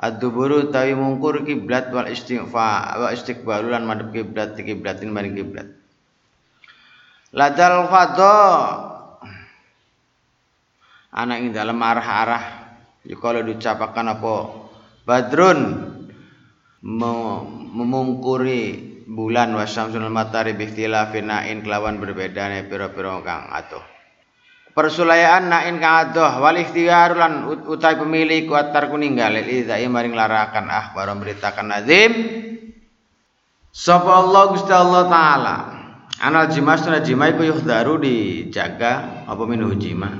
Ad-duburu tawi mungkur kiblat wal istighfa wa istiqbalu lan madhep kiblat kiblatin maring kiblat. Ladal fadha. Ana ing dalem arah-arah kalau diucapakan apa? Badrun. Memungkuri bulan wa syamsul matari bi ikhtilafin nain kelawan berbedane pira-pira kang atuh persulayaan nain kang adoh wal ikhtiyar lan utai pemilih kuatar kuninggal idzai maring larakan akhbar memberitakan nazim sapa Allah Gusti Allah taala. Anal jima sunah jima iku yuhdaru dijaga apa minuh jima.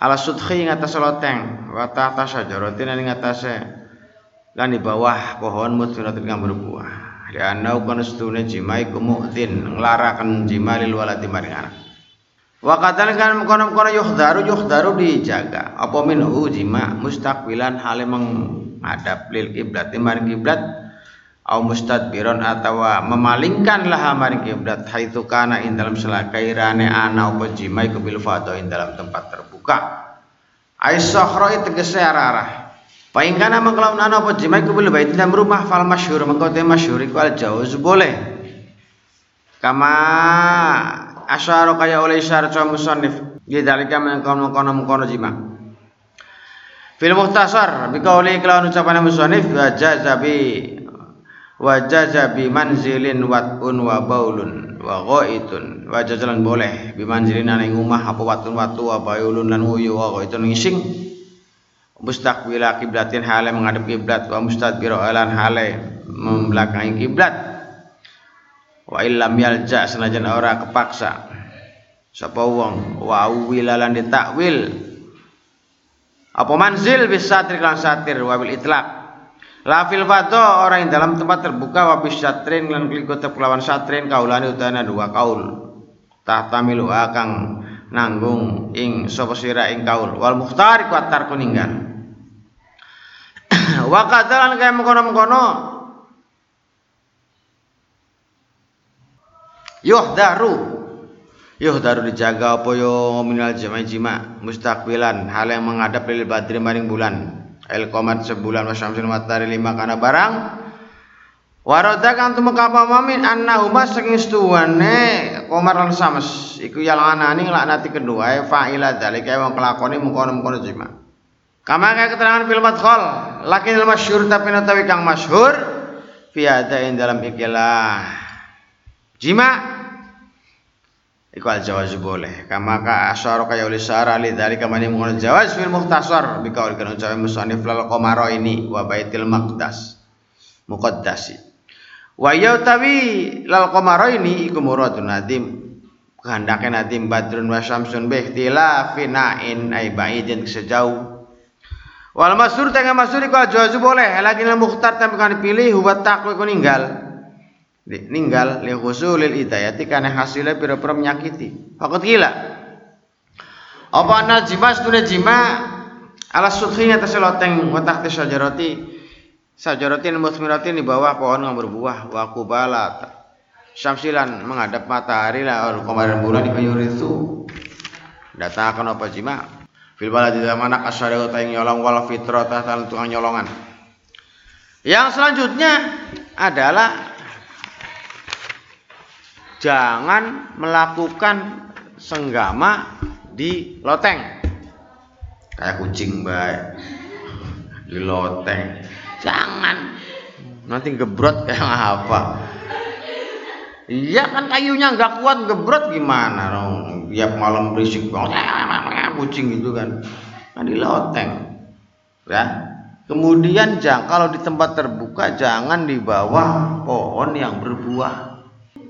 Ala sudhi ing atas loteng wa tahta syajaratin ing atase lan di bawah pohon mutfiratin kang berbuah di anau kono setune jima iku mu'tin nglarakan jima lil waladi maring anak Wakatan kan kono-kono yuhdaru yuhdaru dijaga. Apa minhu jima mustaqbilan hale menghadap lil kiblat maring kiblat au mustadbiron atau memalingkan lah maring kiblat haitsu kana in dalam selakairane ana apa jima iku bil fadha dalam tempat terbuka. Ai sahra tegese arah-arah. Paing kana mangkalaun ana apa jima iku bil bait dalam rumah fal masyhur mengko te masyhur iku al jawaz boleh. Kama asyara kaya oleh isyarat wa musannif. Lidzalika mengkono kono mengkono jima. Fil muhtasar qauli kelawan ucapan musannif wa jazabi wa jazabi manzilin watun wa baulun wa ghaitun. Wa boleh bi manzilin ning omah apa watun watu wa baulun lan uyu wa ghaitun ngising mustaqbila kiblatin hale menghadap kiblat wa mustadbira alan hale membelakangi kiblat wa illam yalja senajan ora kepaksa. Sapa wong? Wa wilalan ditakwil. Apa manzil bisa satir kan satir? Wa bil itlaq. La fil fadha orang yang dalam tempat terbuka. Wa bis satrin lan kliko kelawan satrin kaulane utana dua kaul. Tahtamilu akang nanggung ing sapa sira ing kaul. Wal mukhtar kuatar kuninggal wa kadalan kaya mengkono-mengkono yuhdaru. Yuhdaru dijaga apa yo minal jama'i jima mustaqbilan hal yang menghadap lil badri maring bulan. El komat sebulan wa syamsin matahari lima kana barang. Waroda kan tu apa mamin anna huma saking stuwane komar lan sames iku yalanani nglaknati kedua fa'ila dalika wong kelakoni mengkono-mengkono jima. Kama kaya keterangan fil madkhal lakin masyhur tapi natawi kang masyhur fi dalam ikilah Jima. Iku al jawaz boleh. Kama ka asyara kaya oleh syara li dari kama ni mengul jawaz fil mukhtasar. Bi kaul kan ucape musannif lal qamara ini wa baitil maqdas. Muqaddasi. Wa yautawi lal qamara ini iku muradun nadim. Kehendaknya nadim badrun wa syamsun bi ikhtilafin nain ay baidin sejauh. Wal masur tengah masur iku jawaz boleh, lagi mukhtar tapi kan dipilih huwa taqwa ninggal ninggal li husulil hidayati kana hasilnya pira-pira menyakiti. Fakat gila. Apa anal jima setune jima? Ala sudhinya taseloteng wa tahti syajarati syajaratin musmiratin di bawah pohon yang berbuah wa kubalat syamsilan menghadap matahari lah kemarin bulan di itu. Datangkan apa jima? Fil baladi mana asyara yang nyolong wal fitrah tahta tukang nyolongan. Yang selanjutnya adalah jangan melakukan senggama di loteng. Kayak kucing baik di loteng. Jangan. Nanti gebrot kayak apa? Iya kan kayunya nggak kuat gebrot gimana dong? Tiap malam berisik kucing gitu kan. Kan di loteng. Ya. Kemudian jangan kalau di tempat terbuka jangan di bawah pohon yang berbuah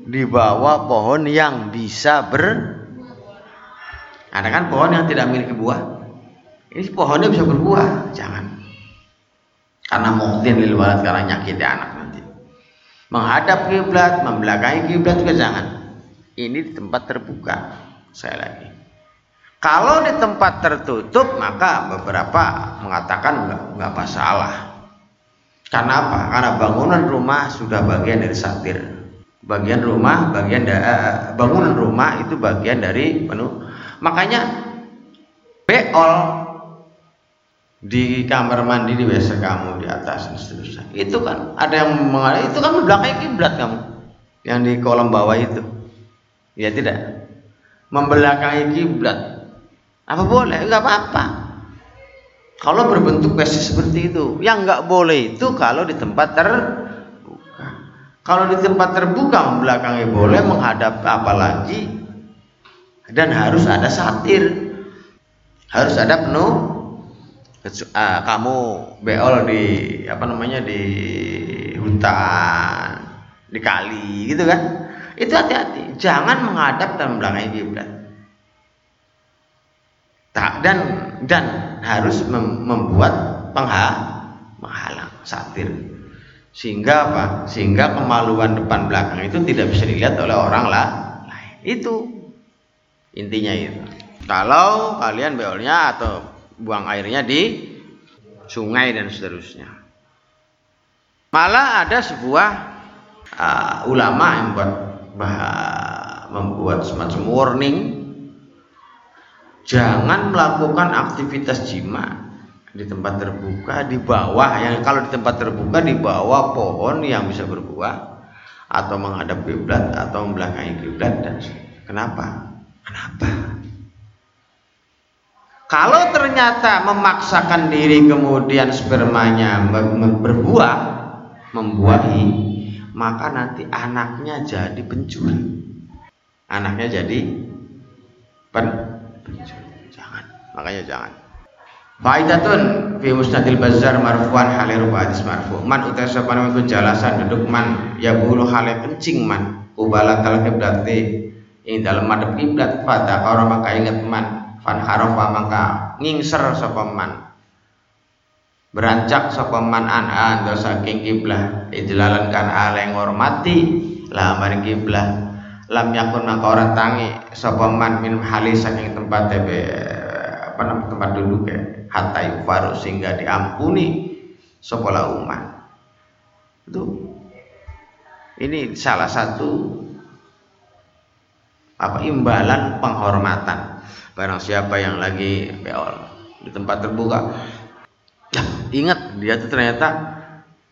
di bawah pohon yang bisa ber ada kan pohon yang tidak memiliki buah? Ini pohonnya bisa berbuah jangan. Karena mungkin lil walad karena nyakiti anak nanti. Menghadap kiblat membelakangi kiblat juga jangan. Ini di tempat terbuka saya lagi. Kalau di tempat tertutup maka beberapa mengatakan enggak, enggak masalah. Karena apa? karena bangunan rumah sudah bagian dari satir bagian rumah, bagian da, uh, bangunan rumah itu bagian dari penuh. Makanya beol di kamar mandi di WC kamu di atas dan seterusnya. Itu kan ada yang mengalami itu kan belakang kiblat kamu yang di kolom bawah itu. Ya tidak. Membelakangi kiblat. Apa boleh? Nggak apa-apa. Kalau berbentuk WC seperti itu. Yang nggak boleh itu kalau di tempat terbuka kalau di tempat terbuka membelakangi boleh menghadap apalagi dan harus ada satir. Harus ada penuh uh, kamu beol di apa namanya di hutan di kali gitu kan? Itu hati-hati. Jangan menghadap dan belakang kiblat. Tak dan dan harus mem, membuat pengha, penghalang satir sehingga apa? Sehingga kemaluan depan belakang itu tidak bisa dilihat oleh orang lah. Itu. Intinya itu. Kalau kalian beolnya atau buang airnya di sungai dan seterusnya. Malah ada sebuah uh, ulama yang buat bah, membuat semacam warning. Jangan melakukan aktivitas jima di tempat terbuka di bawah yang kalau di tempat terbuka di bawah pohon yang bisa berbuah atau menghadap kiblat atau membelakangi kiblat dan kenapa? Kenapa? Kalau ternyata memaksakan diri kemudian spermanya berbuah, membuahi, maka nanti anaknya jadi pencuri. Anaknya jadi pen. Jangan, makanya jangan. Faidatun fi musnadil bazar marfuan halir hadis marfu. Man utai sapa iku jalasan duduk man ya bulu hale kencing man. Ubala tal kiblati ing dalem madhep kiblat fata karo maka inget man. Fan harafa maka ngingser sapa man. Berancak sapa man an an saking kiblah. Idlalan kan ale ngormati lah maring kiblah. Lam yakun maka ora tangi sapa man min hali saking tempat tebe apa nama tempat duduk ya hatta yufaru sehingga diampuni sapa umat. Itu. Ini salah satu apa imbalan penghormatan. Barang siapa yang lagi beol di tempat terbuka ya, ingat dia tuh ternyata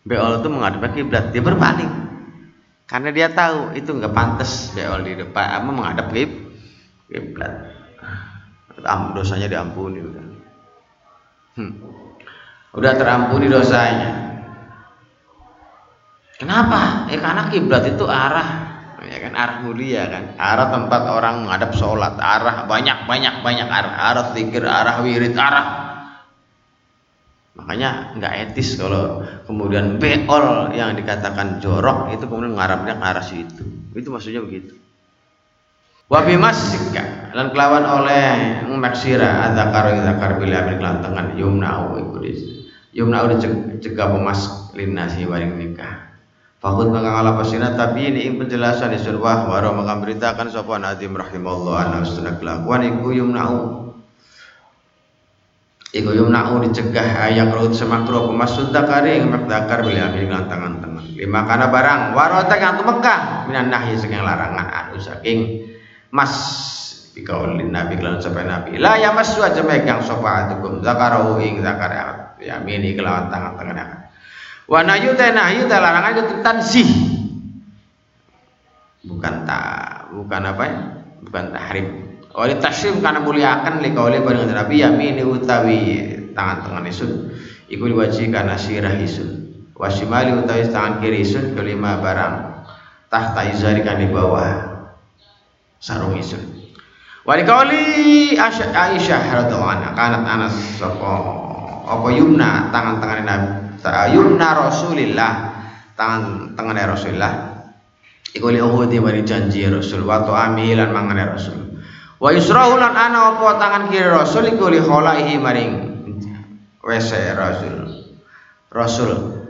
beol itu menghadap kiblat. Dia berpaling. Karena dia tahu itu nggak pantas beol di depan apa menghadap kiblat. Dosanya diampuni udah hmm. udah terampuni dosanya. Kenapa? Ya karena kiblat itu arah. Ya kan arah mulia kan. Arah tempat orang menghadap sholat. Arah banyak banyak banyak arah. Arah zikir arah wirid arah. Makanya nggak etis kalau kemudian beol yang dikatakan jorok itu kemudian mengarahnya ke arah situ. Itu maksudnya begitu wabi masika dan kelawan oleh maksira karo zakar bila amil kelantangan yumnau ikut yumnau dicegah pemas linasi waring nikah. Fakut maka ngala pasina tapi ini ing penjelasan di surah waro maka beritakan sapa Nadim rahimahullah ana sunah kelakuan iku yumna'u. Iku yumna'u dicegah ayat rohut semakro pemasun dakari ing dakar bila ambil dengan tangan tangan lima kana barang waro tak yang Mekah minan nahi saking larangan anu saking mas bikaulin nabi kelawan sampai nabi la ya masu aja megang sapa atukum zakarahu ing zakar ya mini kelawan tangan tangan Wa nahyu ta nahyu ta larangan itu tansih. Bukan tak bukan apa ya? Bukan tahrim. Oleh tasyim karena muliakan li kauli pada Nabi yamini utawi tangan-tangan isun iku diwajikan asirah isun. Wasimali utawi tangan kiri isun kelima barang tahta izari kan di bawah sarung isun. Wali kauli Aisyah radhiyallahu anha kanat anas sapa apa yumna tangan-tangan Nabi yumna Rasulillah tangan tangan Rasulillah. Iku li uhudi bari janji Rasul wa tu'ami lan mangane Rasul wa yusrahu lan ana apa tangan kiri Rasul iku li kholaihi maring WC Rasul. Rasul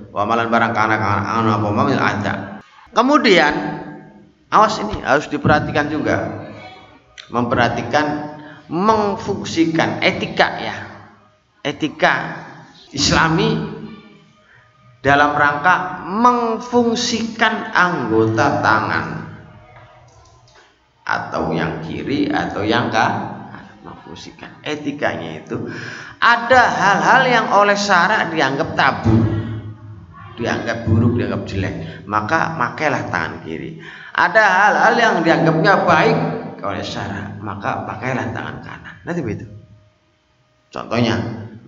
wa malan barang kana kana ana apa mamil ada. Kemudian awas ini harus diperhatikan juga. Memperhatikan mengfungsikan etika ya. Etika islami dalam rangka mengfungsikan anggota tangan. Atau yang kiri atau yang kanan fungsikan etikanya itu. Ada hal-hal yang oleh syara dianggap tabu. Dianggap buruk dianggap jelek. Maka makailah tangan kiri ada hal-hal yang dianggapnya baik. Oleh syara maka pakailah tangan kanan. Nanti begitu. Contohnya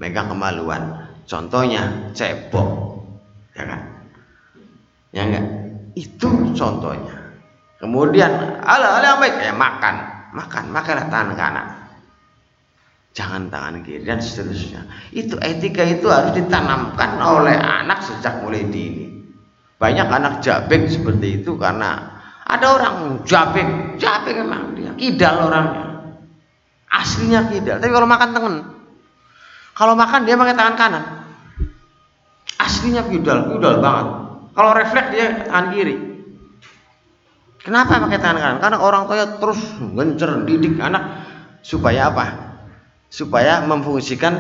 megang kemaluan. Contohnya cebok. Ya kan? Ya enggak? Itu contohnya. Kemudian hal-hal yang baik. Kayak makan. Makan. Makanlah tangan kanan. Jangan tangan kiri dan seterusnya. Itu etika itu harus ditanamkan oleh anak sejak mulai dini. Banyak anak jabek seperti itu karena ada orang jabek jabek emang dia. Kidal orangnya. Aslinya kidal. Tapi kalau makan tangan kalau makan dia pakai tangan kanan. Aslinya kidal kidal banget. Kalau refleks dia tangan kiri. Kenapa pakai tangan kanan? Karena orang tua terus gencer didik anak supaya apa? Supaya memfungsikan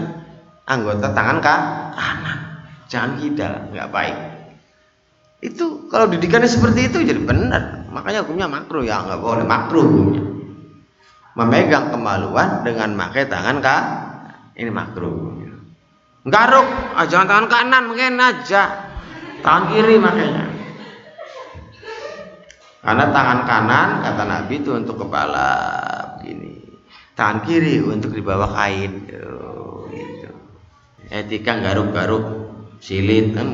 anggota tangan kanan. Jangan kidal nggak baik itu kalau didikannya seperti itu jadi benar. Makanya hukumnya makruh. Ya nggak boleh makruh hukumnya. Memegang kemaluan dengan pakai tangan kah ini makruh garuk. Ah, jangan tangan kanan mungkin aja. Tangan kiri makanya. Karena tangan kanan kata Nabi itu untuk kepala begini. Tangan kiri untuk dibawa kain. Oh, gitu. etika garuk-garuk silit kan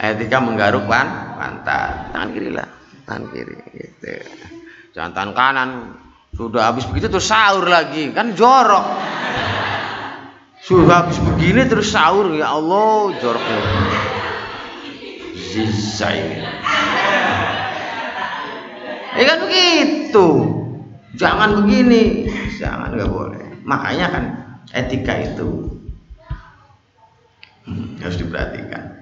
mana etika menggaruk pan pantat. Tangan kiri lah. Tangan kiri gitu. Jangan tangan kanan. Sudah habis begitu terus sahur lagi. Kan jorok. Sudah habis begini terus sahur. Ya Allah joroknya zizai ya kan begitu. Jangan begini. Jangan nggak boleh. Makanya kan etika itu hmm, harus diperhatikan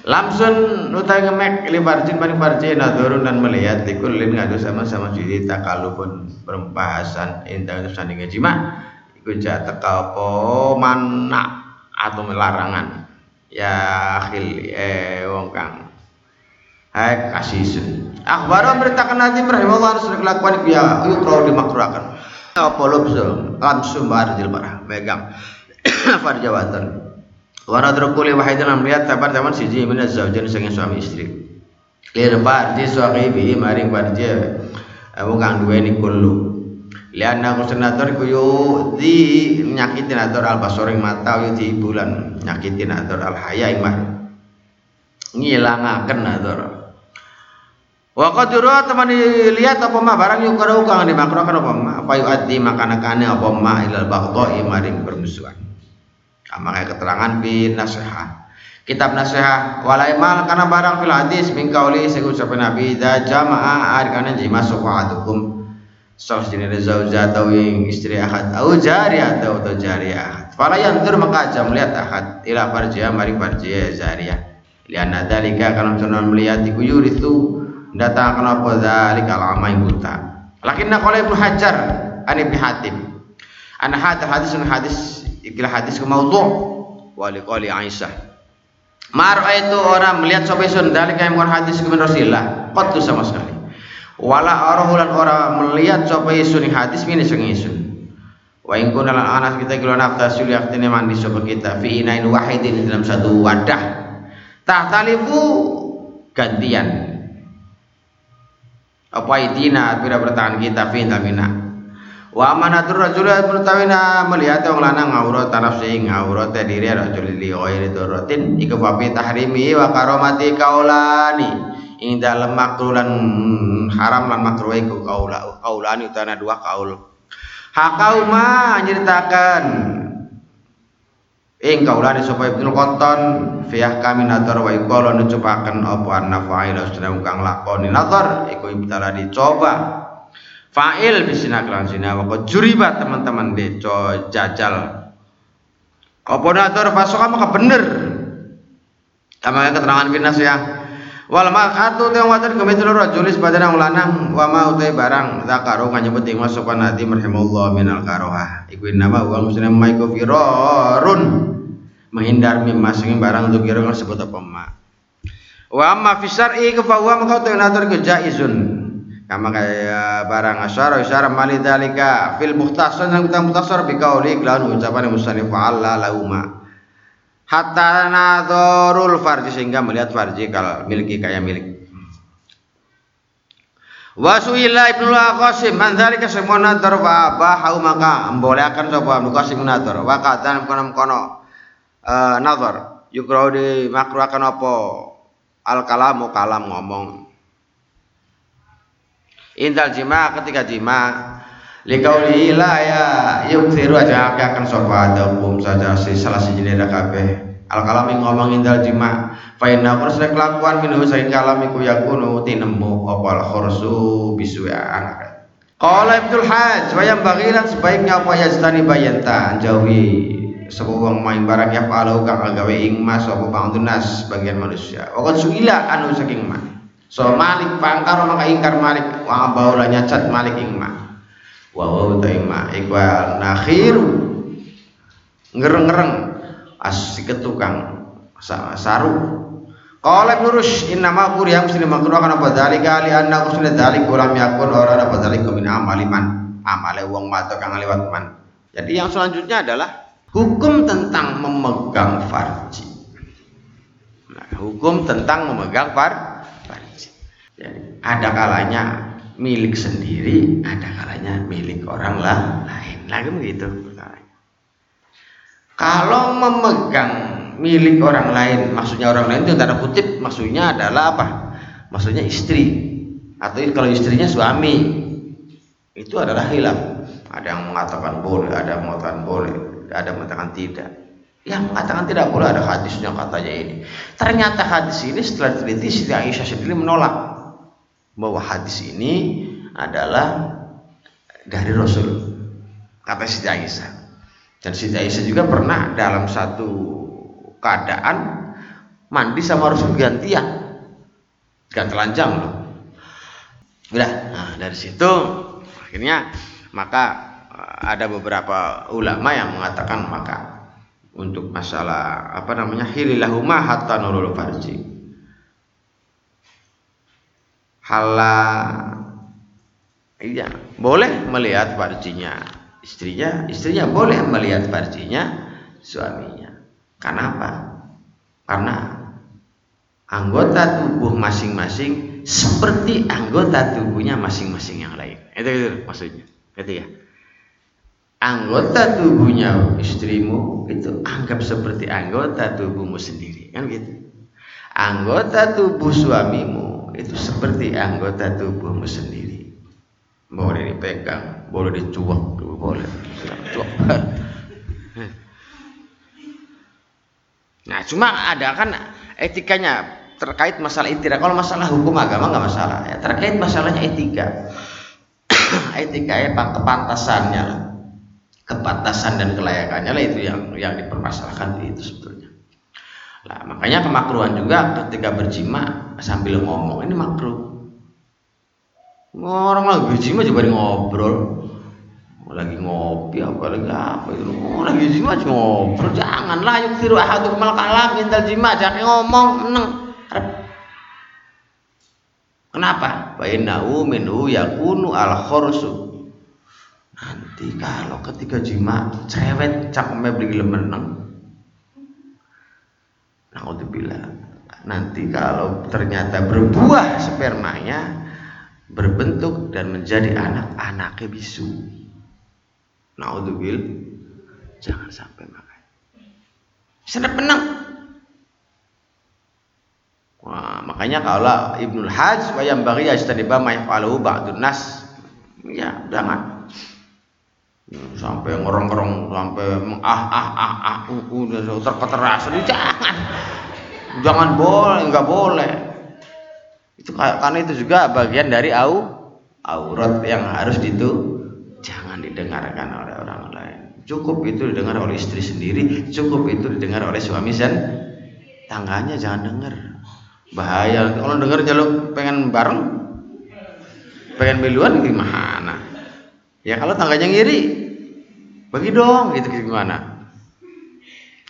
Lamsun nutai ngemek li barjin paling barjin nadurun dan melihat likulin ngadu sama-sama jadi takalupun perembahasan indah untuk sandingan jima ikut jatuh apa mana atau melarangan ya akhil eh wong kang Hai kasisun. Akhbaran beritakan Nabi rahimahullah harus kelakuan dia yukro dimakruhkan. Apa lobzo langsung barjil parah megang farjawatan. Wa nadru kulli wahidin melihat tabar zaman siji min zaujain sing suami istri. Lir farji sahibi maring farji wong kang duweni kullu. Lianna kusnator kuyu di nyakitin atur al basoring mata yu di bulan nyakitin atur al haya imah ngilangaken atur Wa qadura teman dilihat apa ma barang yuk kada kang dimakruhkan apa ma apa yuaddi makanakane apa ma ilal baghdha'i maring permusuhan. Kama keterangan bi nasihat. Kitab nasihat walai mal kana barang fil hadis min qauli sing ucap Nabi da jama'a arkana jima sufaatukum sos jenis zaujah atau istri ahad au jariyah atau atau jariyah Fala yantur maka jam melihat ahad. Ila farjiyah mari farjiyah jariyah. Lianna dalika kalau melihat iku itu datang apa? Dzalika al-amai buta. Lakinna qala Ibnu Hajar an Ibnu Hatim an hadis hadis hadis ikil hadis ke maudhu' wa liqali Aisyah. Mar itu orang melihat sopai sun dalika yang hadis ke Rasulullah. Sama sekali. Wala arahulan orang melihat sopai sun hadis ini sing isun. Wa in kunal anas kita kilo nafta sul yaktine mandi sopa kita. Fi inain wahidin dalam satu wadah. Tahtalifu gantian. Apa idina pira bertahan kita fi tamina wa amanatur rajul bertawina melihat orang lanang aurat nafsi aurat diri rajul li ghairi dorotin iku fi tahrimi wa karomati kaulani. Ing dalem makruh lan haram lan makruh iku kaula kaulani utana dua kaul. Hakauma nyeritakan. Ing kaulane sapa Ibnu Qattan fi ahkamin nazar wa iqala nucupaken apa an-nafa'il sedang kang lakoni nazar iku ibtala dicoba fa'il bisina kelan sina wa juriba teman-teman deco jajal. Apa nazar fasoka maka bener. Sama keterangan finas ya wal maqatu te waten kemitru rajulis badana lanang wa ma utai barang zakaru nganyebut ing masuk nadi marhamullah minal karoha. Iku nama wa muslim maiku firarun. Menghindar mimma sing barang untuk kira sebut apa ma. Wa amma fi syar'i ke fa huwa maka ta natur ke jaizun kama kaya barang asyara isyara mali dalika fil mukhtasar yang kita mukhtasar bi qauli lawan ucapan musannif Allah lauma. Hatta nadharul farji sehingga melihat farji kalau miliki kaya milik. Wasuila ibnu Qasim man dzalika semua nadhar wa abahu maka membolehkan sapa Ibnu Qasim nadhar. Wa katan kono kono uh, nadhar. Yukrau di makruhkan apa? Al kalamu kalam ngomong Indal jima ketika jima. Likauli la ya yukthiru aja akan sapa hukum saja si salah si jenera kabeh. Al kalami ngomong indal jima fa inna qursa kelakuan minhu saking kalami ku yakunu tinemu apa al khursu bisu anak. Qala Ibnul Hajj wa bagilan sebaiknya apa yajtani bayanta? Jauhi sebuah main barang ya falau kang agawe ing mas bang nas sebagian manusia. Wa suila anu saking mah So Malik pangkar maka ingkar Malik wa baula nyacat Malik ing ma. Wa wa taima iqbal nakhiru. Ngereng-ngereng asik ketukang saru. Qala Ibnu Rushd inna ma quriya muslim makruh kana badzalika li anna qusna dzalik ulam yakun ora ana badzalika min amaliman amale wong mato kang liwat man. Jadi yang selanjutnya adalah hukum tentang memegang farji. Nah, hukum tentang memegang farji jadi, ada kalanya milik sendiri, ada kalanya milik orang lah, lain. Lagi begitu. Kalau memegang milik orang lain, maksudnya orang lain itu tanda kutip, maksudnya adalah apa? Maksudnya istri atau kalau istrinya suami itu adalah hilaf. Ada yang mengatakan boleh, ada yang mengatakan boleh, ada yang mengatakan tidak. Yang mengatakan tidak boleh ada hadisnya katanya ini. Ternyata hadis ini setelah teliti Siti Aisyah sendiri menolak bahwa hadis ini adalah dari Rasul kata Siti Aisyah. Dan Siti Aisyah juga pernah dalam satu keadaan mandi sama Rasul gantian. Gak telanjang loh. Udah nah dari situ akhirnya maka eh, ada beberapa ulama yang mengatakan maka untuk masalah apa namanya hililahuma hatta nurul farji hala. Iya boleh melihat farjinya istrinya istrinya boleh melihat farjinya suaminya. Kenapa karena anggota tubuh masing-masing seperti anggota tubuhnya masing-masing yang lain. Itu, itu maksudnya. Itu ya? Anggota tubuhnya istrimu itu anggap seperti anggota tubuhmu sendiri. Kan gitu? Anggota tubuh suamimu itu seperti anggota tubuhmu sendiri. Boleh dipegang boleh dicuak boleh. Cuak nah cuma ada kan etikanya terkait masalah etika. Kalau masalah hukum agama nggak masalah ya. Terkait masalahnya etika. Etika ya kepantasannya lah. Kepantasan dan kelayakannya lah itu yang yang dipermasalahkan itu sebetulnya lah makanya kemakruhan juga ketika berjima sambil ngomong ini makruh. Orang lagi berjima coba ngobrol. Lagi ngopi apa lagi apa itu. Lagi jima cuma ngobrol. Janganlah yuk tiru ahadu mal kalam intal jima jangan ngomong meneng. Kenapa? Wa innahu minhu yakunu al khursu. Nanti kalau ketika jima cerewet cakemnya beli meneng Naudzubillah. Nanti kalau ternyata berbuah spermanya berbentuk dan menjadi anak anaknya bisu. Naudzubillah. Jangan sampai makan. Sedap menang. Wah, makanya kalau Ibnul Hajj wa yang bagi yajtaniba ma yafaluhu ba'dun nas. Ya, jangan sampai ngorong-ngorong sampai ah ah ah ah udah terketeras. Jangan. Jangan boleh nggak boleh. Itu karena itu juga bagian dari au aurat yang harus itu jangan didengarkan oleh orang lain. Cukup itu didengar oleh istri sendiri cukup itu didengar oleh suami dan tangganya jangan dengar bahaya. Kalau dengar jaluk pengen bareng pengen miluan gimana? Ya kalau tangganya ngiri bagi dong gitu gimana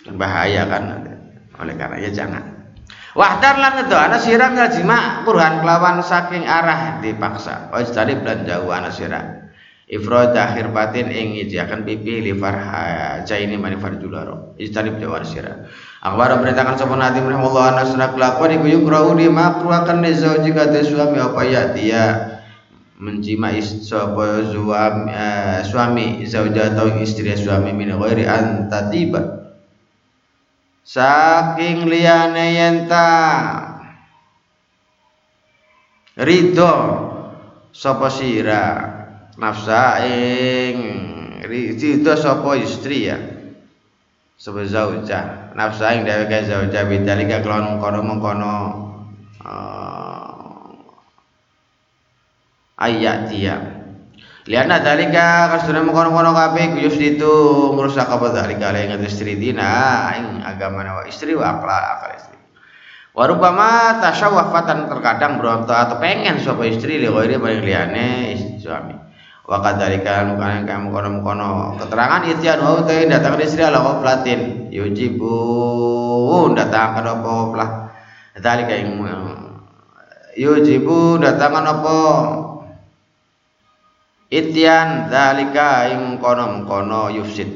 dan bahaya kan oleh karenanya jangan Wahdar lan ana sira minal jima kurhan kelawan saking arah dipaksa. Wajtari lan jauh ana sira. Ifrad akhir batin ing ijakan pipi li farha ini mani farjularo. Ijtanib jawar sira. Akhbar beritakan sapa nabi rahimahullah ana sunah kelakuan iku yukrau di makruakan ni jika suami apa ya dia menjima sapa suami uh, suami zauja atau istri suami min ghairi an tatiba. Saking liyane yenta ridho sapa sira nafsa ing ridho sapa istri ya sapa zauja nafsa ing dheweke zauja bidalika kelon mengkono-mengkono. uh, ayat dia Liana dalika kasuna mengkono-kono kabeh kuyus itu ngrusak apa dalika ingat istri dina ing agama wa istri wa akla akal istri. Warubama tasyawafatan terkadang berontak atau pengen suatu istri li ghairi paling istri suami. Wa kadzalika kan kamu kono-kono keterangan itian wa utai datang istri ala qoflatin yujibu datang ke apa qoflah. Dalika ing yujibu datang apa Ityan dalika ing kono-kono yufsid.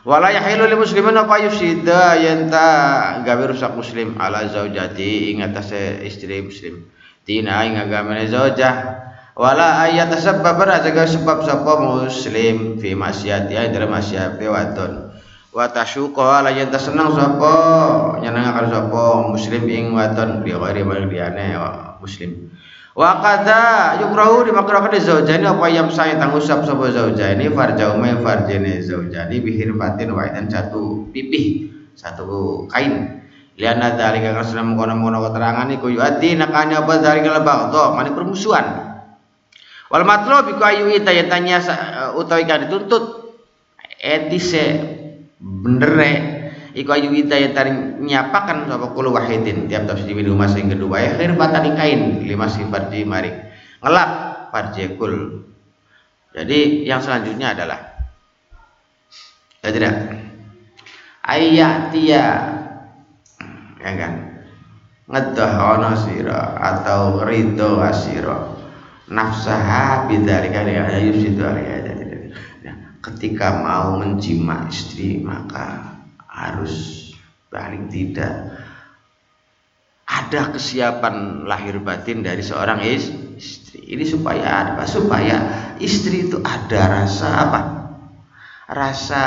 Wala yahilu lil muslimin apa yufsida yenta gawe rusak muslim ala zaujati ing atase istri muslim. Tina ing agamane zaujah wala ayat sebab jaga sebab sapa muslim fi maksiati ay dalam maksiat wadon wa tasyuqa ala yenta senang sapa nyenengaken sapa muslim ing wadon bi ghairi muslim Wa kadza yukrahu dimakrakan di zaujani apa yang saya tangusap sapa zaujani? Farjaumai farjane zaujani bihir fatin wahidan satu pipih satu kain. Liana dzalika kasna mengkono-mengkono keterangan iku yuati nakane apa dzalika labaghdha mani permusuhan. Wal matlub iku ayu ita tanya utawi kan dituntut. Etise bendere iku ayu ida yang tadi nyapakan sapa kulo wahidin. Tiap tafsir di rumah sing kedua. Ya khair batani kain lima sifat di mari. Ngelap farjekul jadi yang selanjutnya adalah ya tidak? Ayatia ya kan? Ngedah ono sira atau ridho asira. Nafsaha bidzalika ya yusidu alaiha ketika mau menjima istri maka harus paling tidak ada kesiapan lahir batin dari seorang istri. Ini supaya apa? Supaya istri itu ada rasa apa? Rasa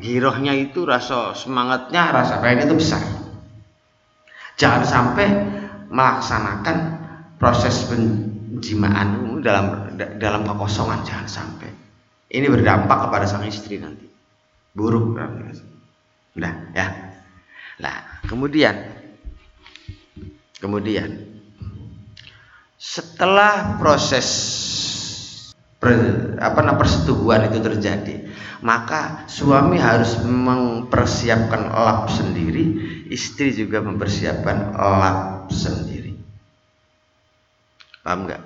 girohnya itu, rasa semangatnya, rasa pengen itu besar. Jangan sampai melaksanakan proses penjimaan dalam dalam kekosongan jangan sampai. Ini berdampak kepada sang istri nanti. Buruk nanti. Nah, ya. Nah, kemudian kemudian setelah proses per, apa namanya persetubuhan itu terjadi, maka suami harus mempersiapkan lap sendiri, istri juga mempersiapkan lap sendiri. Paham nggak?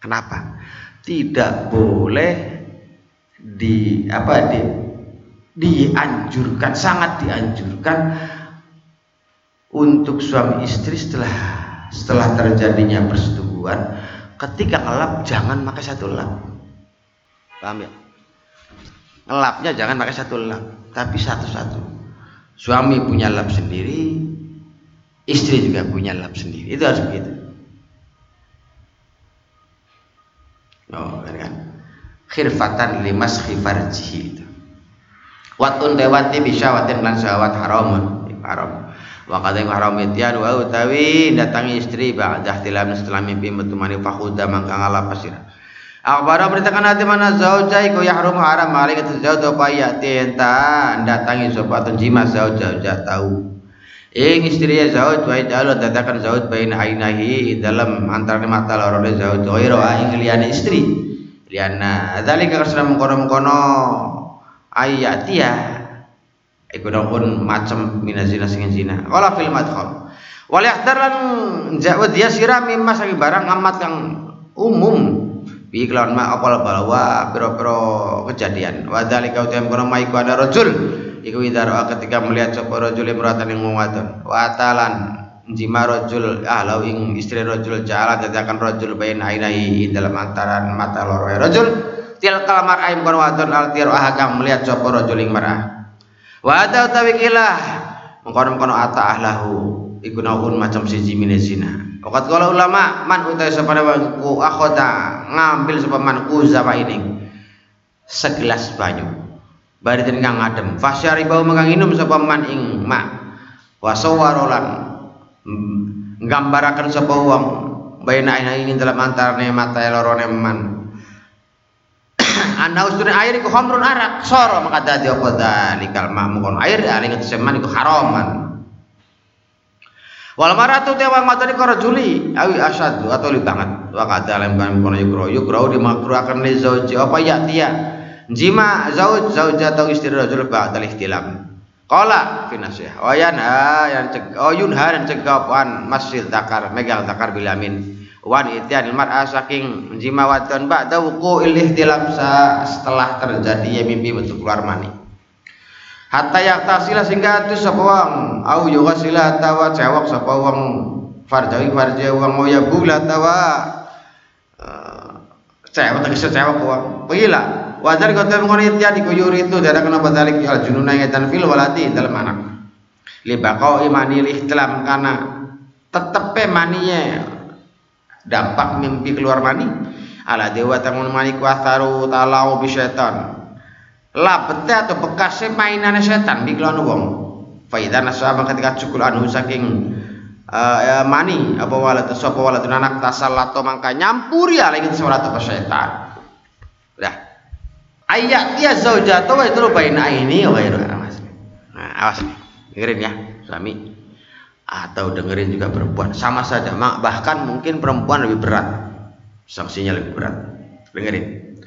Kenapa? Tidak boleh di apa di dianjurkan sangat dianjurkan untuk suami istri setelah setelah terjadinya persetubuhan ketika ngelap jangan pakai satu lap. Paham ya? Ngelapnya jangan pakai satu lap tapi satu-satu. Suami punya lap sendiri istri juga punya lap sendiri. Itu harus begitu. Oh kan? Khirfatan limas khifarjihi itu watun lewati bisyawatin lan syahwat haramun haram. Wa kadang haram itian wa utawi datangi istri ba'dah tilam setelah mimpi metumani fakhuda mangka ngala pasir. Akbara beritakan hati mana zauja iku yahrum haram. Malik itu zauj apa ya tienta. Datangi sobatun jima zauj zauj tahu. Ing istri ya zauj wa jalur datakan zauj bain ainahi dalam antara mata lorone zauj. Ghairu ing liyane istri. Liana dzalika kasra mengkono-mengkono ayatia iku pun macam minazina sing zina. Wala fil madkhal wal yahdar lan ja'wa dia sira mimma barang amat yang umum. Bi kelawan ma apal balwa pira-pira kejadian. Wa dzalika utam kono ma iku ada rajul. Iku ketika melihat sapa rajul imratan ing wadon. Wa talan jima rojul ahlau ing istri rojul jala dadakan rojul bain ainai dalam antaran mata loro rojul til kalamar aim kon wadon al tiru ahakang melihat sapa rojul ing marah. Wa ada utawi kilah mengkono-kono ata ahlahu iku naun macam siji mine zina. Wakat kala ulama man utai sapane ku akhota ngambil sapa man ku zapa ini. Segelas banyu. Bari den kang adem fasyaribau mengang inum sapa man ing ma wa sawarolan nggambaraken sapa wong. Baina ini dalam antarane mata lorone man anda usune air iku khamrun arak. Soro maka dadi apa? Dalikal ma'mukon air ya ing seman iku haraman wal maratu te wong matane karo juli awi asadu atau li banget wa kada lem kan kono yukro yukro di makruhaken li zauji. Apa ya tia? Jima zauj zauja atau istri rajul ba'dal ihtilam. Kala finasih. Oh yanha yang ceg oh yunha dan cegah wan masjid zakar megang zakar bilamin. Wan itian mar'a saking jima wadon ba'da wuku il ihtilam setelah terjadi ya mimpi bentuk keluar mani. Hatta yang tasila sehingga itu sapa wong au yughasila tawa cewek sapa wong farjawi farja wong moya bula tawa cewek tegese cewek wong. Pila Wajar kau temu ya di kuyur itu darah kenapa dalik al jununa ngaitan fil walati dalam anak. Libakau imani ihtilam karena tetepe maniye dampak mimpi keluar mani ala dewa tangun mani kuasaru talau bi setan. Labete atau bekasnya mainannya setan di kelon wong. Faidah nasabah ketika cukul anu saking uh, mani apa walatu sapa walatun anak tasallato mangka nyampuri ala ingin surat apa setan. Dah ayat dia zaujatu wa itu baina ini wa. Nah, awas. Dengerin ya, suami atau dengerin juga perempuan. Sama saja bahkan mungkin perempuan lebih berat. Sanksinya lebih berat. Dengerin.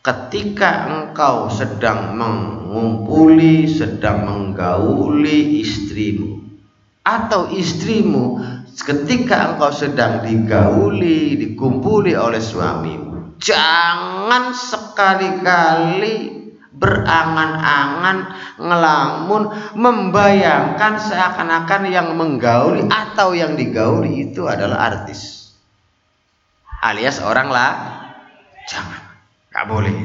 Ketika engkau sedang mengumpuli sedang menggauli istrimu atau istrimu ketika engkau sedang digauli dikumpuli oleh suamimu jangan sekali-kali berangan-angan ngelamun membayangkan seakan-akan yang menggauli atau yang digauli itu adalah artis. Alias orang lah. Jangan. Nggak boleh.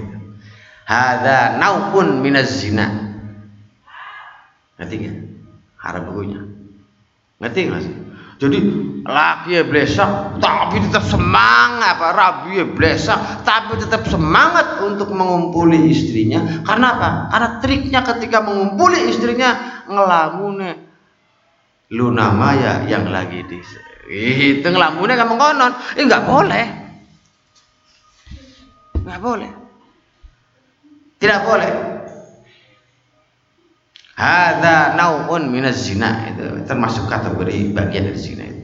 Hada naupun minaz zina. Ngerti nggak? Harap bukunya. Ngerti nggak sih jadi laki ya blesak tapi tetap semangat apa rabi ya blesak tapi tetap semangat untuk mengumpuli istrinya. Karena apa? Karena triknya ketika mengumpuli istrinya ngelamune luna maya yang lagi di itu ngelamune kamu konon. Eh nggak boleh. Nggak boleh. Tidak boleh Hada nauun minaz zina itu termasuk kategori bagian dari zina itu.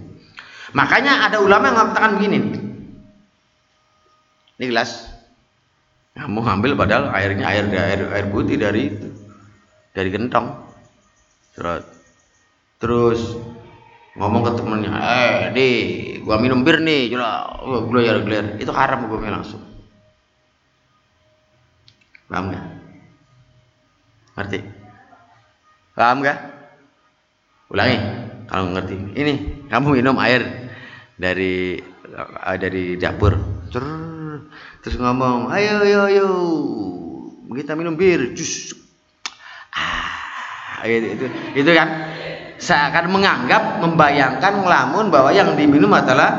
Makanya ada ulama yang mengatakan begini. Ini gelas. Kamu ambil padahal airnya air air air putih dari. Dari gentong. Terus terus ngomong ke temennya, eh di, gua minum bir nih, coba, oh, gula ya gula, itu haram hukumnya langsung. Paham nggak? Ngerti? Paham gak? Ulangi kalau ngerti. Ini kamu minum air dari uh, dari dapur. Terus ngomong, ayo ayo ayo kita minum bir, jus. Ah, itu, itu, itu kan seakan menganggap membayangkan ngelamun bahwa yang diminum adalah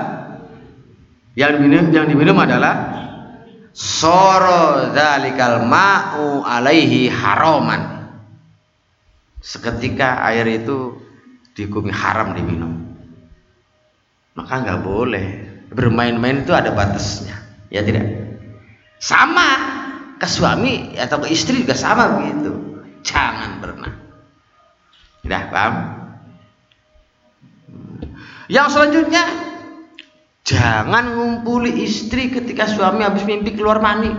yang diminum yang diminum adalah soro dalikal ma'u alaihi haraman seketika air itu dihukumi haram diminum. Maka nggak boleh. Bermain-main itu ada batasnya. Ya tidak? Sama. Ke suami atau ke istri juga sama begitu. Jangan pernah. Tidak paham? Yang selanjutnya jangan ngumpuli istri ketika suami habis mimpi keluar mani.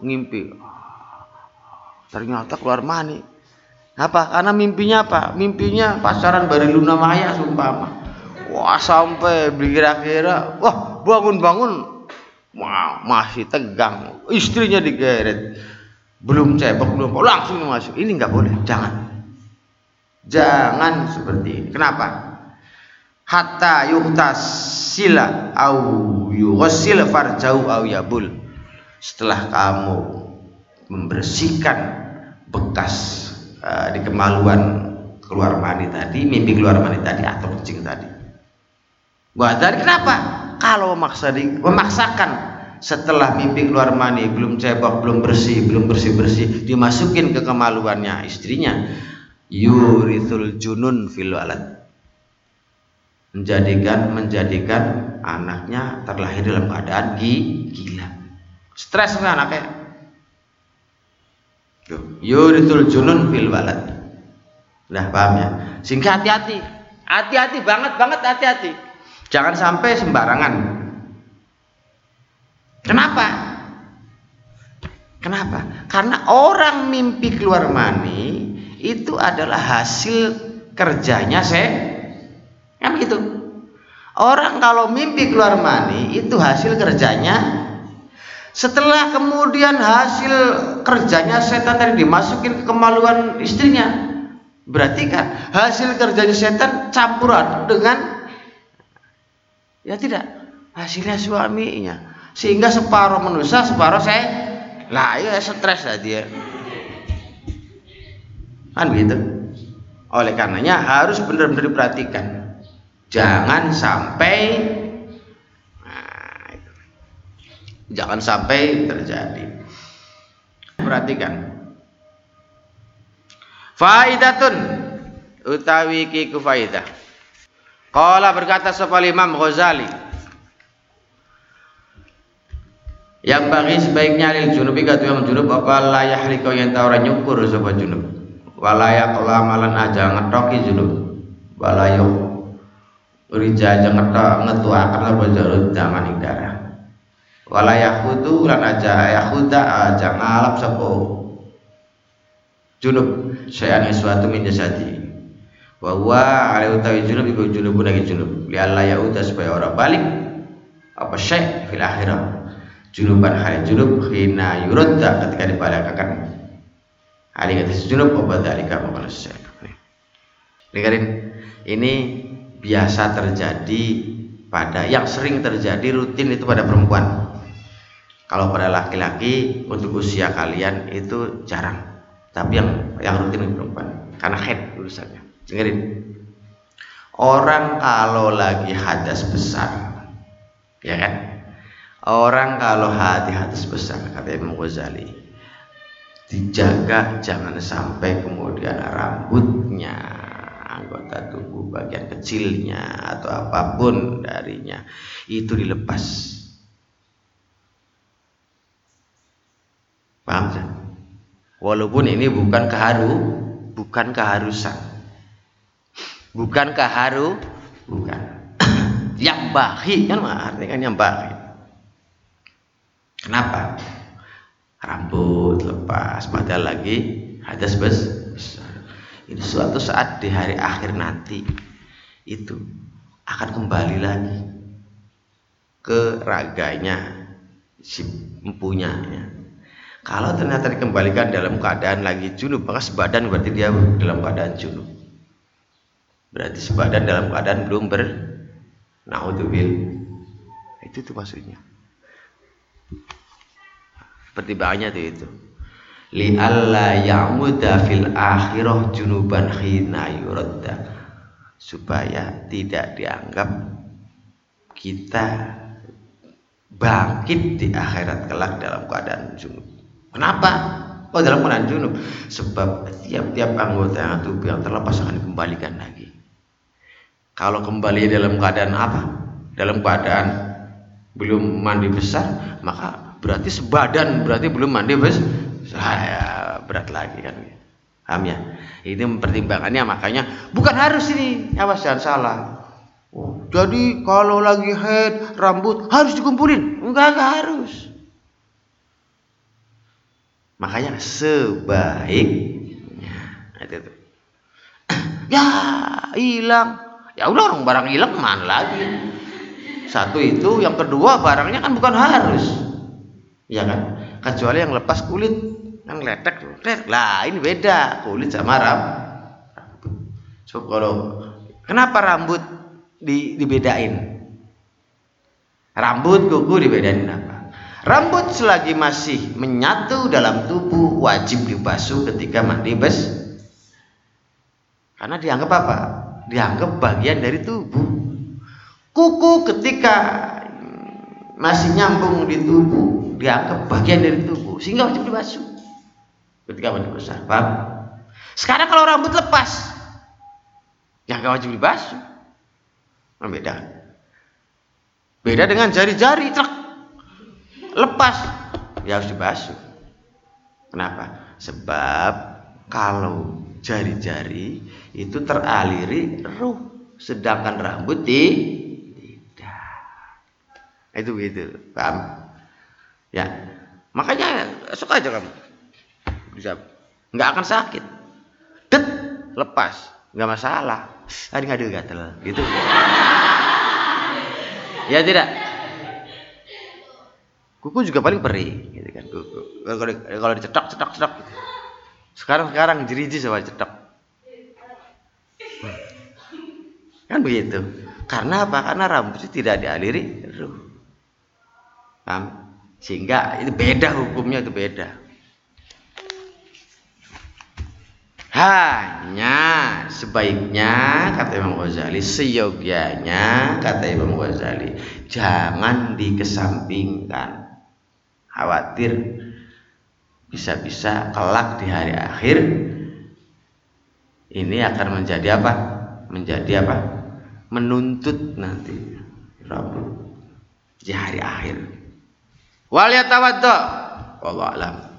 Ngimpi. Ternyata keluar mani apa? Karena mimpinya apa? Mimpinya pasaran bari Luna Maya sumpah. Wah sampai kira-kira, wah bangun-bangun, wah masih tegang. Istrinya digeret, belum cebok belum, langsung masuk. Ini nggak boleh, jangan, jangan seperti ini. Kenapa? hatta sila au yughsil farjau au yabul setelah kamu membersihkan bekas uh, di kemaluan keluar mani tadi mimpi keluar mani tadi atau kencing tadi. Buat dari kenapa? Kalau memaksa memaksakan setelah mimpi keluar mani belum cebok belum bersih belum bersih bersih dimasukin ke kemaluannya istrinya yurithul junun fil walad. Menjadikan menjadikan anaknya terlahir dalam keadaan gila. Stres kan anaknya yuritul junun fil walad. Nah paham ya? Sehingga hati-hati. Hati-hati banget banget hati-hati. Jangan sampai sembarangan. Kenapa? Kenapa? Karena orang mimpi keluar mani itu adalah hasil kerjanya saya Kan gitu. Orang kalau mimpi keluar mani itu hasil kerjanya. Setelah kemudian hasil kerjanya setan tadi dimasukin ke kemaluan istrinya. Berarti kan hasil kerjanya setan campuran dengan ya tidak hasilnya suaminya. Sehingga separuh manusia, separuh saya lah ya stres lah dia. Kan gitu. Oleh karenanya harus benar-benar diperhatikan jangan sampai nah, jangan sampai terjadi perhatikan. Faidatun utawi ki faidah Qala berkata sapa Imam Ghazali yang bagi sebaiknya lil junubi katu yang junub apa layak riko yang tahu nyukur sapa junub? Walayak malan aja ngetoki junub. Walayu Urija aja ngetok ngetuakan apa jarut jangan ing darah. Wala yahudu lan aja yahuda aja ngalap sapa junub sayan suatu min jasadi. Wa huwa ale utawi junub iku junub lagi junub. Li alla yahuda supaya orang balik apa syai fil akhirah. Junuban hari junub hina yuradda ketika dibalakakan. Hari kata junub apa dalika manusia. Dengerin ini biasa terjadi pada yang sering terjadi rutin itu pada perempuan kalau pada laki-laki untuk usia kalian itu jarang. Tapi yang yang rutin perempuan. Karena head urusannya. Dengerin. Orang kalau lagi hadas besar ya kan? Orang kalau hati hadas besar kata Imam Ghazali dijaga jangan sampai kemudian rambutnya anggota tubuh bagian kecilnya atau apa pun darinya itu dilepas paham kan? walaupun ini bukan keharu bukan keharusan. Bukan keharu bukan. Yang bahi kan? Artinya kan yang bahi. Kenapa? Rambut lepas. Padahal lagi hadas besar. Ini suatu saat di hari akhir nanti itu akan kembali lagi ke raganya si empunyanya kalau ternyata dikembalikan dalam keadaan lagi junub maka sebadan berarti dia dalam keadaan junub. Berarti sebadan dalam keadaan belum ber naudzubil. Itu tuh maksudnya. Pertimbangannya tuh itu. Li alla ya'muda fil akhirah junuban khina yuradda. Supaya tidak dianggap kita bangkit di akhirat kelak dalam keadaan junub. Kenapa? Oh dalam keadaan junub. Sebab tiap-tiap anggota tubuh yang terlepas akan dikembalikan lagi. Kalau kembali dalam keadaan apa? Dalam keadaan belum mandi besar, maka berarti sebadan berarti belum mandi besar. Saya berat lagi kan. Paham ya? Ini pertimbangannya makanya bukan harus ini. Awas jangan salah. Oh, jadi kalau lagi head rambut harus dikumpulin? Enggak enggak harus makanya sebaiknya itu tuh. ya hilang. Ya udah orang barang hilang mana lagi? Satu itu yang kedua barangnya kan bukan harus. Ya kan? Kecuali yang lepas kulit. Yang letek letek. Lah ini beda. Kulit sama rambut. So kalau kenapa rambut di, dibedain. Rambut kuku dibedain apa? Rambut selagi masih menyatu dalam tubuh wajib dibasuh ketika mandi bes. Karena dianggap apa? Dianggap bagian dari tubuh. Kuku ketika masih nyambung di tubuh dianggap bagian dari tubuh sehingga wajib dibasuh ketika mandi besar. Paham? Sekarang kalau rambut lepas, ya nggak wajib dibasuh. Nah, beda. Beda dengan jari-jari, truk lepas, ya harus dibasuh. Kenapa? Sebab kalau jari-jari itu teraliri ruh, sedangkan rambut di tidak. Itu begitu, paham? Ya, makanya suka aja kamu. Bisa. Nggak akan sakit. Det lepas. Nggak masalah. Tadi nggak gatel. Gitu. Ya tidak kuku juga paling perih gitu kan kuku. Kalau kalau dicetok cetok cetok gitu. sekarang sekarang jeriji sama cetok hmm. kan begitu. Karena apa? Karena rambut itu tidak dialiri ruh. Sehingga itu beda hukumnya itu beda. Hanya sebaiknya kata Imam Ghazali seyogianya kata Imam Ghazali jangan dikesampingkan khawatir bisa-bisa kelak di hari akhir ini akan menjadi apa? Menjadi apa? Menuntut nanti. Rabbul di hari akhir. Wal wallahu alam